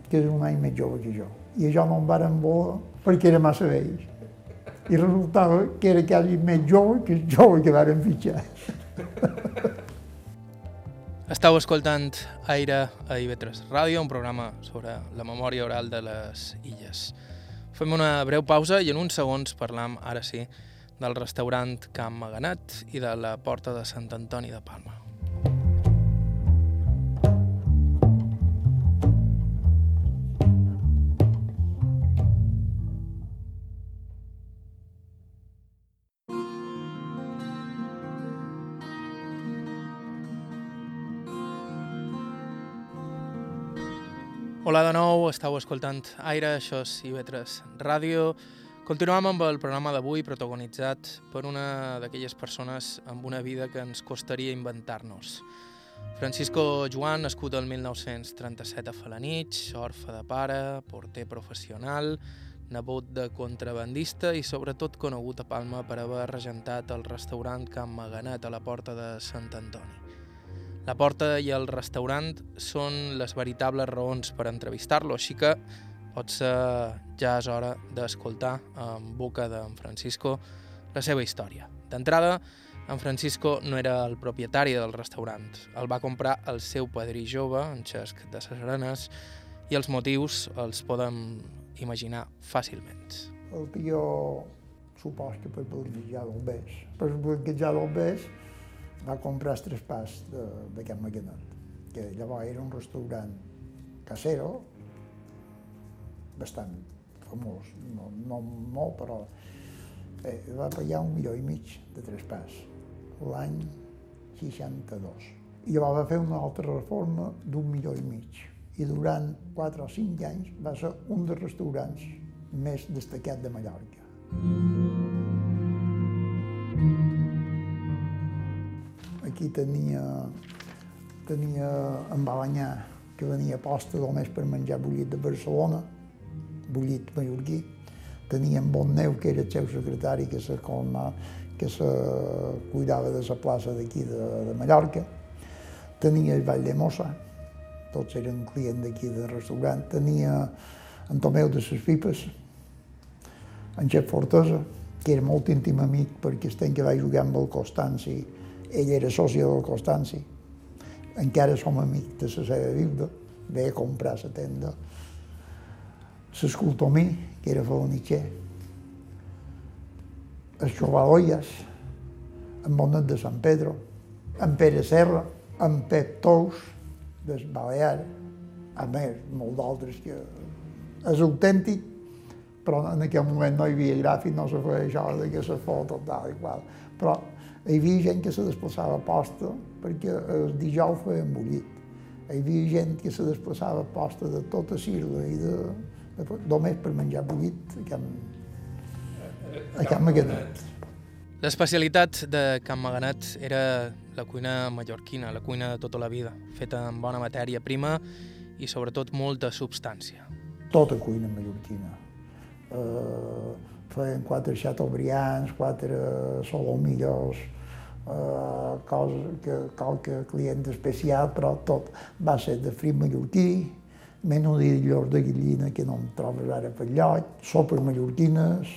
Speaker 2: que és un any més jove que jo, i no em varen voler perquè era massa vell. I resultava que era quasi més jove que el jove que varen fitxar.
Speaker 1: Estau escoltant Aire a IB3 Ràdio, un programa sobre la memòria oral de les illes. Fem una breu pausa i en uns segons parlam, ara sí, del restaurant Camp Maganat i de la Porta de Sant Antoni de Palma. Hola de nou, estàu escoltant Aire, això és IB3 Ràdio. Continuem amb el programa d'avui protagonitzat per una d'aquelles persones amb una vida que ens costaria inventar-nos. Francisco Joan, nascut el 1937 a Falanich, orfe de pare, porter professional, nebot de contrabandista i sobretot conegut a Palma per haver regentat el restaurant Camp Maganet a la porta de Sant Antoni. La porta i el restaurant són les veritables raons per entrevistar-lo, així que potser ja és hora d'escoltar en boca d'en Francisco la seva història. D'entrada, en Francisco no era el propietari del restaurant. El va comprar el seu padrí jove, en Xesc de Ses Arenes, i els motius els podem imaginar fàcilment.
Speaker 2: El jo supos que per blanquejar del bes. Per blanquejar del bes va comprar els de, Can Maguenet, que llavors era un restaurant casero, bastant famós, no, no molt, però eh, va pagar un milió i mig de traspàs l'any 62. I llavors va fer una altra reforma d'un milió i mig. I durant 4 o 5 anys va ser un dels restaurants més destacats de Mallorca. Aquí tenia, tenia en Balanyà, que venia posta només per menjar bullit de Barcelona, bullit mallorquí. Tenia en Bonneu, que era el seu secretari, que se, colma, que se cuidava de la plaça d'aquí de, de Mallorca. Tenia el Vall de Mossa, tots eren clients d'aquí del restaurant. Tenia en Tomeu de les Pipes, en Xep Fortesa, que era molt íntim amic perquè estem que va jugar amb el Constanci, ell era soci del Constanci, encara som amics de la seva viuda, ve a comprar la tenda. L'escultomí, que era falanitxer, el Xovaloies, en Bonet de Sant Pedro, en Pere Serra, en Pep Tous, del Balear, a més, molt d'altres que és autèntic, però en aquell moment no hi havia gràfic, no se feia això de que se foto, tal i qual. Però hi havia gent que se desplaçava a posta perquè el dijous feien bullit. Hi havia gent que se desplaçava a posta de tota Sirla i de, de, només per menjar bullit a Can, a Can Maganet.
Speaker 1: L'especialitat de Can Maganet era la cuina mallorquina, la cuina de tota la vida, feta amb bona matèria prima i sobretot molta substància.
Speaker 2: Tota cuina mallorquina. Uh, feien quatre chateaubrians, quatre solomillos, cosa que qualque client especial, però tot va ser de frit mallorquí, menudillos de gallina que no em trobes ara per lloc, sopes mallorquines,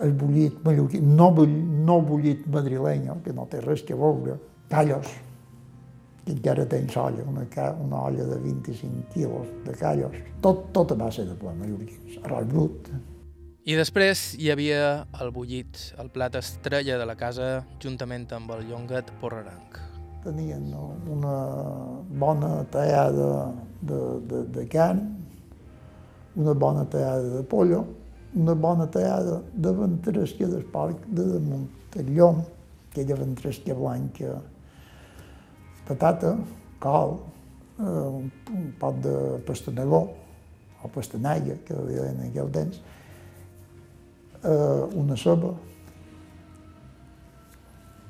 Speaker 2: el bullit mallorquí, no, bull, no bullit madrileny, que no té res que veure, callos, que encara tens olla, una, una olla de 25 quilos de callos, tot, tot a base de plat mallorquins, arròs brut,
Speaker 1: i després hi havia el bullit, el plat estrella de la casa, juntament amb el llonguet porreranc.
Speaker 2: Tenien una bona tallada de, de, de carn, una bona tallada de pollo, una bona tallada de ventresca porc de damunt del llom, aquella ventresca blanca, patata, col, eh, un, pot de pastanagó, o pastanalla, que en aquell temps, una ceba,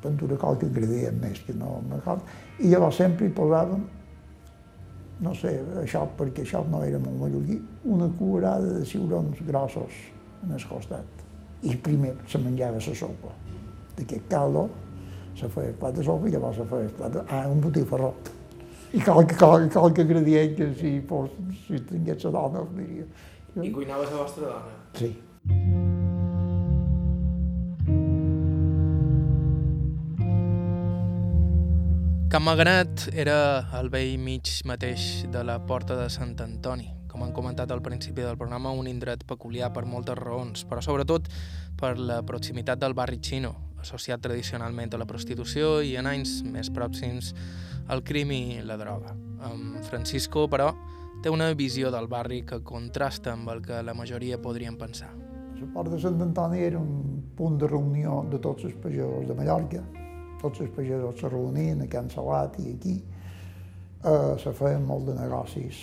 Speaker 2: pintura qualque ingredient més que no m'acord, i llavors sempre hi posàvem, no sé, això perquè això no era molt mallorquí, una cuirada de ciurons grossos en el costat. I primer se menjava la sopa. D'aquest caldo se feia plat de sopa i llavors se feia plat de... Ah, un botifarró. I qualque, qualque, qualque ingredient que si, fos, si tingués la dona, diria.
Speaker 1: I cuinaves a vostra dona?
Speaker 2: Sí.
Speaker 1: Can Maganet era al vell mig mateix de la Porta de Sant Antoni. Com han comentat al principi del programa, un indret peculiar per moltes raons, però sobretot per la proximitat del barri xino, associat tradicionalment a la prostitució i en anys més pròxims al crim i la droga. En Francisco, però, té una visió del barri que contrasta amb el que la majoria podrien pensar.
Speaker 2: La Porta de Sant Antoni era un punt de reunió de tots els pagesos de Mallorca, tots els pagesos se reunien a Can Salat i aquí, eh, se feien molt de negocis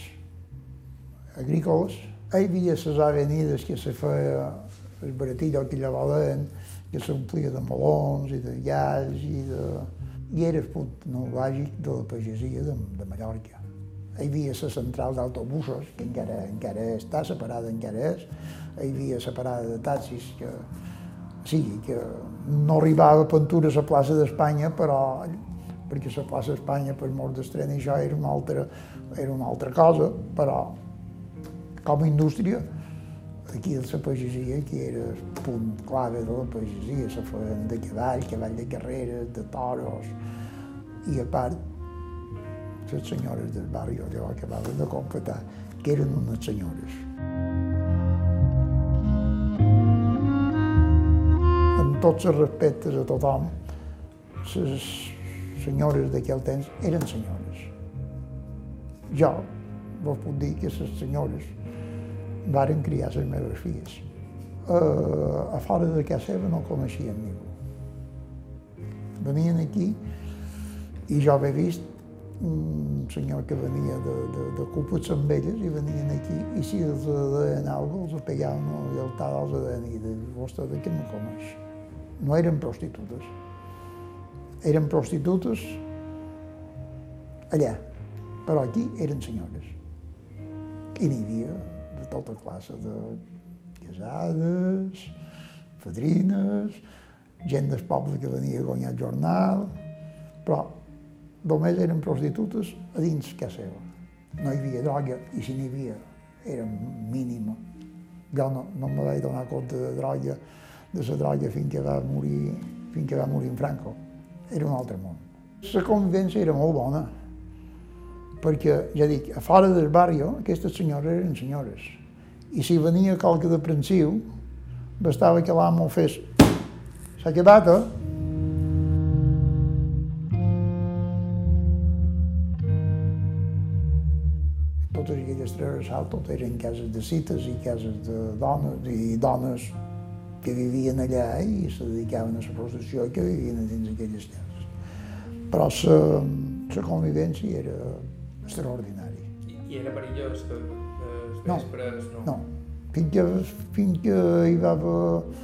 Speaker 2: agrícoles. Hi havia les avenides que se feia el baratillo que valen, que s'omplia de melons i de gas i de... I era el punt tecnològic de la pagesia de, de Mallorca. Hi havia la central d'autobusos, que encara, encara està separada, encara és. Hi havia la parada de taxis, que sí, que no arribava a pintura a la plaça d'Espanya, però perquè la plaça d'Espanya per mort d'estrena i això era una, altra, era una altra cosa, però com a indústria aquí de la pagesia, que era el punt clave de la pagesia, se feien de cavall, cavall de carreres, de toros, i a part, les senyores del barri allò acabaven de completar, que eren unes senyores. Tots els respectes a tothom, les senyores d'aquell temps eren senyores. Jo vos puc dir que les senyores varen criar les meves filles. Uh, a fora de casa seva no coneixien ningú. Venien aquí i jo he vist un senyor que venia de, de, de cúputs amb elles i venien aquí i si els deien alguna cosa, els pegaven a l'altar dels deien i de vostè de què me coneix? No eren prostitutes. Eren prostitutes allà, però aquí eren senyores. I n'hi havia de tota classe de casades, fadrines, gent del poble que venia a guanyar el jornal, però només eren prostitutes a dins casa seva. No hi havia droga, i si n'hi havia, era mínima. Jo no, no me vaig donar compte de droga, de la droga fins que va morir, fins que va morir en Franco. Era un altre món. La convivència era molt bona, perquè, ja dic, a fora del barri, aquestes senyores eren senyores. I si venia qualque deprensiu, bastava que l'amo fes s'ha quedat, eh? Totes aquelles tres tot eren cases de cites i cases de dones, i dones que vivien allà i se dedicaven a la prostitució i que vivien dins aquelles cases. Però la convivència era extraordinària.
Speaker 1: I, i era perillós que els
Speaker 2: No,
Speaker 1: vespres no?
Speaker 2: no. Fins que, fins que hi va haver...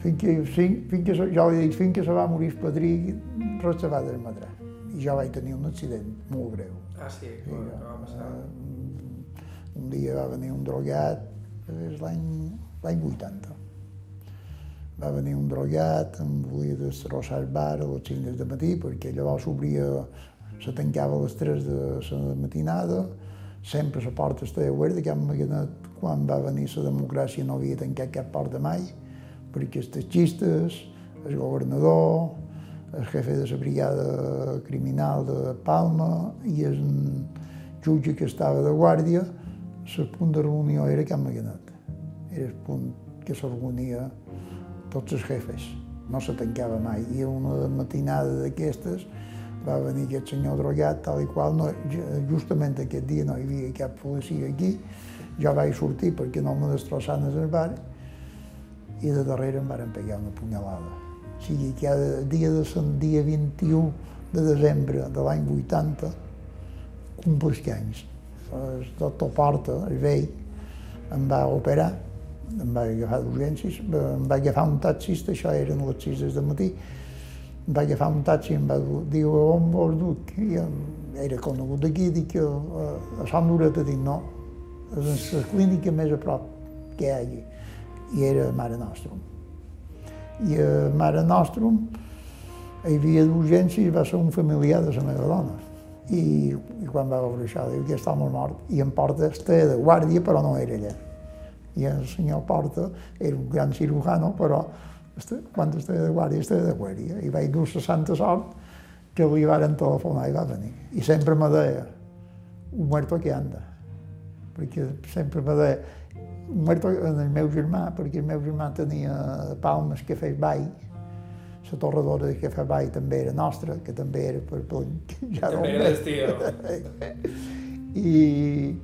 Speaker 2: Fins que, fins, que, jo li dic, fins que se va morir el padrí, res se va desmadrar. I jo vaig tenir un accident molt greu.
Speaker 1: Ah, sí,
Speaker 2: Sí,
Speaker 1: què va passar?
Speaker 2: eh, un dia va venir un drogat, és l'any 80. Va venir un drogat, em volia destrossar el bar a les 5 del matí, perquè llavors s'obria, se tancava a les 3 de la matinada, sempre la porta estava oberta, Can Maganet, quan va venir la democràcia no havia tancat cap porta mai, perquè els taxistes, el governador, el jefe de la brigada criminal de Palma i el jutge que estava de guàrdia, el punt de reunió era Can Maganet. Era el punt que se reunia tots els jefes. No se tancava mai. I una matinada d'aquestes va venir aquest senyor drogat, tal i qual, no, justament aquest dia no hi havia cap policia aquí, jo vaig sortir perquè no me destrossaven el bar i de darrere em van pegar una punyalada. O sigui, cada dia de Sant dia 21 de desembre de l'any 80, compleix anys. El doctor Porta, el vell, em va operar, em va agafar d'urgències, em va agafar un taxista, això eren les 6 del matí, em va agafar un taxi i em va diu, on vols dur? I era conegut d'aquí, dic, a, a Sant Dureta, dic, no, és la clínica més a prop que hi hagi, i era Mare Nostrum. I a Mare Nostrum hi havia d'urgències, va ser un familiar de la meva dona. I, i quan va veure això, diu, aquest home és mort, i em porta estava de guàrdia, però no era allà. I el senyor Porta era un gran cirujano, però este- quan estava de guàrdia, estava de guàrdia. I vaig dur la santa sort que li varen telefonar i va venir. I sempre me deia, un muerto que anda. Perquè sempre me deia, un muerto en el meu germà, perquè el meu germà tenia palmes que feia ball, la torradora de Cafè Ball també era nostra, que també era per... per
Speaker 1: ja també era d'estiu.
Speaker 2: I,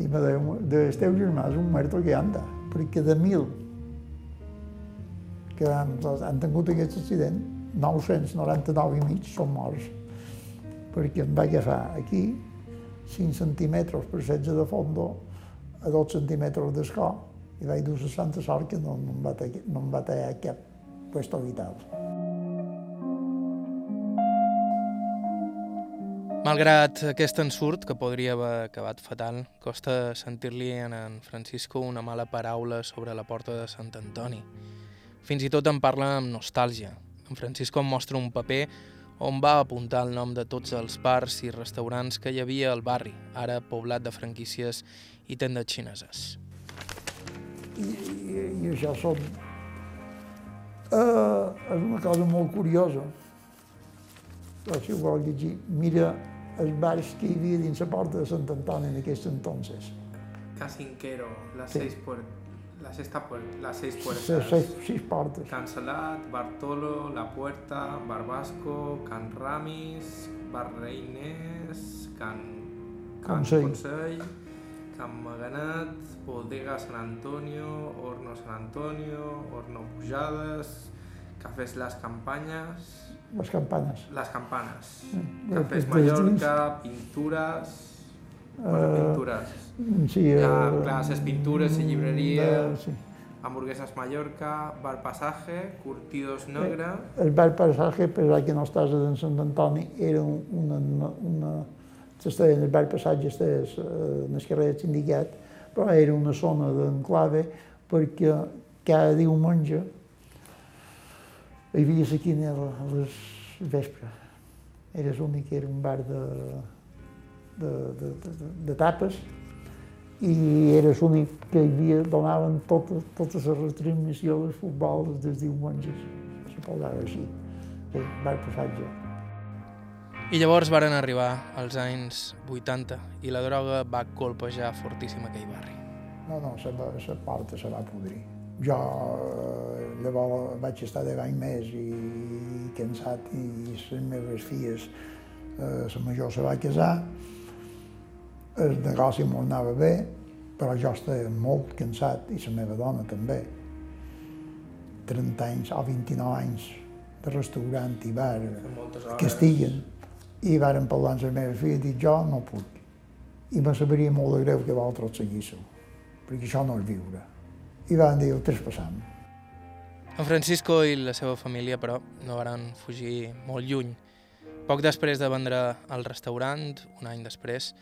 Speaker 2: i me deia, del teu germà és un muerto que anda, perquè de mil que han, han tingut aquest accident, 999 i mig són morts, perquè em va agafar aquí 5 centímetres per 16 de fondo a 2 centímetres d'escó i vaig dur la santa sort que no, no, em va tallar, no em va tallar cap puesto vital.
Speaker 1: Malgrat aquest ensurt, que podria haver acabat fatal, costa sentir-li en en Francisco una mala paraula sobre la porta de Sant Antoni. Fins i tot en parla amb nostàlgia. En Francisco em mostra un paper on va apuntar el nom de tots els bars i restaurants que hi havia al barri, ara poblat de franquícies i tendes xineses.
Speaker 2: I, i, i això són Uh, és una cosa molt curiosa. Però si ho vol llegir, mira els bars que hi havia dins la porta de Sant Antoni en aquest entonces.
Speaker 1: Casinquero, las sí. seis puertas. La sexta puerta, las seis puertas.
Speaker 2: Seis, seis, seis portes.
Speaker 1: Cancelat, Bartolo, La Puerta, Barbasco, Can Ramis, Bar Reines, Can, Can Consell. Consell, Can Maganet, Bodega San Antonio, Horno San Antonio, Horno Pujades, Cafés Las Campanyes...
Speaker 2: Les Campanes.
Speaker 1: Les Campanes. Mm. Cafés Mallorca, Pintures... Bueno, pintures.
Speaker 2: Sí, eh,
Speaker 1: ja, clar, les pintures, la llibreria...
Speaker 2: De, sí.
Speaker 1: Hamburguesas Mallorca, Bar Pasaje, Curtidos Negre...
Speaker 2: El Bar Pasaje, per que no estàs en Sant Antoni, era una, una, s'estava en el bar passatge, estàs en el carrer del sindicat, però era una zona d'enclave perquè cada diumenge hi havia la quina a les vespres. Era l'únic que era un bar de, de, de, de, de tapes i era l'únic que hi havia, donaven totes, totes les retransmissions del futbol dels diumenges. Se posava així, el bar passatge.
Speaker 1: I llavors varen arribar els anys 80 i la droga va colpejar fortíssim aquell barri.
Speaker 2: No, no, la porta se va podrir. Jo eh, llavors vaig estar de any més i cansat i les meves filles, eh, la major se va casar, el negoci m'ho anava bé, però jo estava molt cansat i la meva dona també. 30 anys o 29 anys de restaurant i bar que estiguen i varen parlar amb la meva filla i dic, jo no puc. I me sabria molt de greu que vosaltres seguíssiu, perquè això no és viure. I van dir, ho traspassam.
Speaker 1: En Francisco i la seva família, però, no van fugir molt lluny. Poc després de vendre el restaurant, un any després,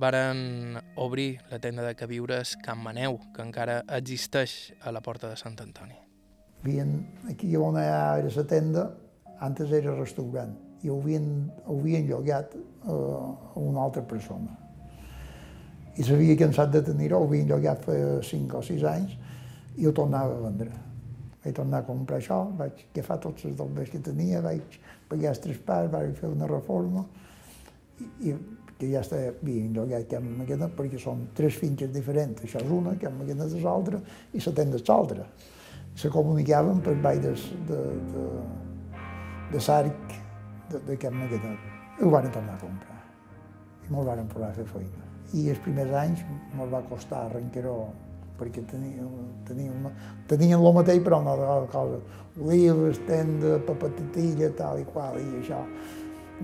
Speaker 1: varen obrir la tenda de queviures Can Maneu, que encara existeix a la porta de Sant Antoni.
Speaker 2: Vien, aquí on era la tenda, antes era restaurant i ho havien, ho havien llogat eh, a una altra persona. I s'havia cansat de tenir-ho, ho havien llogat fa 5 o 6 anys i ho tornava a vendre. Vaig tornar a comprar això, vaig agafar tots els dobles que tenia, vaig pagar els tres parts, vaig fer una reforma i, i que ja havien llogat Can Maquena perquè són tres finques diferents. Això és una, Can Maquena és l'altra i la tenda és l'altra. Se comunicaven per baix de, de, de, de Sarc de, de. I ho van tornar a comprar. I me'l van provar a fer feina. I els primers anys me'l va costar arrencar-ho perquè tenien, tenien, tenien el mateix però una altra cosa. Olives, tenda, papatatilla, tal i qual, i això.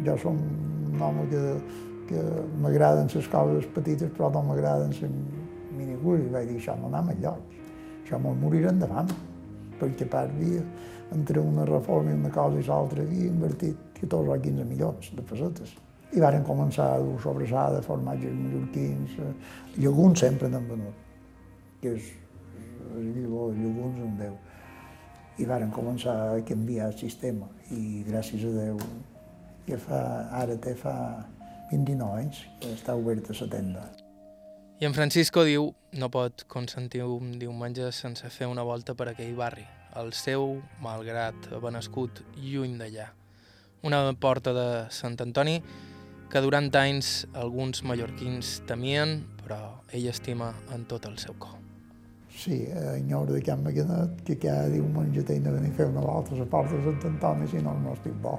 Speaker 2: Jo som un home que, que m'agraden les coses petites però no m'agraden les minigures i vaig dir això no anem enlloc. Això me'l morirem de fam perquè a part havia, entre una reforma i una cosa i l'altra havia invertit 14 o 15 milions de pessetes. I varen començar a dur sobrassada, formatges mallorquins, eh, llegums sempre n'han venut, que és de llegums en Déu. I varen començar a canviar el sistema i gràcies a Déu que fa, ara té fa 29 anys que està oberta la tenda.
Speaker 1: I en Francisco diu no pot consentir un diumenge sense fer una volta per aquell barri, el seu, malgrat haver nascut lluny d'allà una porta de Sant Antoni que durant anys alguns mallorquins temien, però ell estima en tot el seu cor.
Speaker 2: Sí, eh, enyoro de Can Maquenet, que cada diumenge tenen a fer una volta a la porta de Sant Antoni, si no, no estic bo.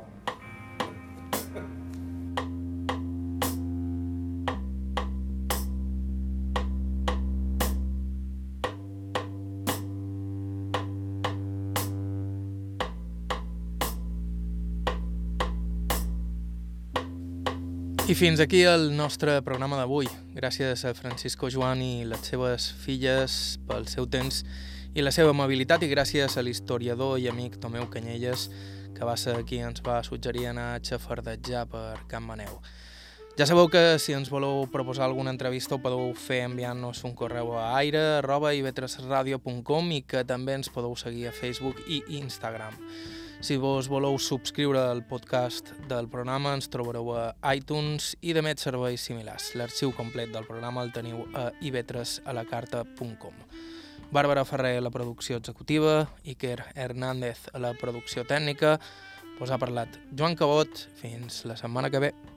Speaker 1: I fins aquí el nostre programa d'avui. Gràcies a Francisco Joan i les seves filles pel seu temps i la seva amabilitat i gràcies a l'historiador i amic Tomeu Canyelles que va ser qui ens va suggerir anar a xafardejar per Can Maneu. Ja sabeu que si ens voleu proposar alguna entrevista ho podeu fer enviant-nos un correu a aire arroba i que també ens podeu seguir a Facebook i Instagram. Si vos voleu subscriure al podcast del programa ens trobareu a iTunes i de més serveis similars. L'arxiu complet del programa el teniu a ivetresalacarta.com. Bàrbara Ferrer a la producció executiva, Iker Hernández a la producció tècnica, us ha parlat Joan Cabot. Fins la setmana que ve.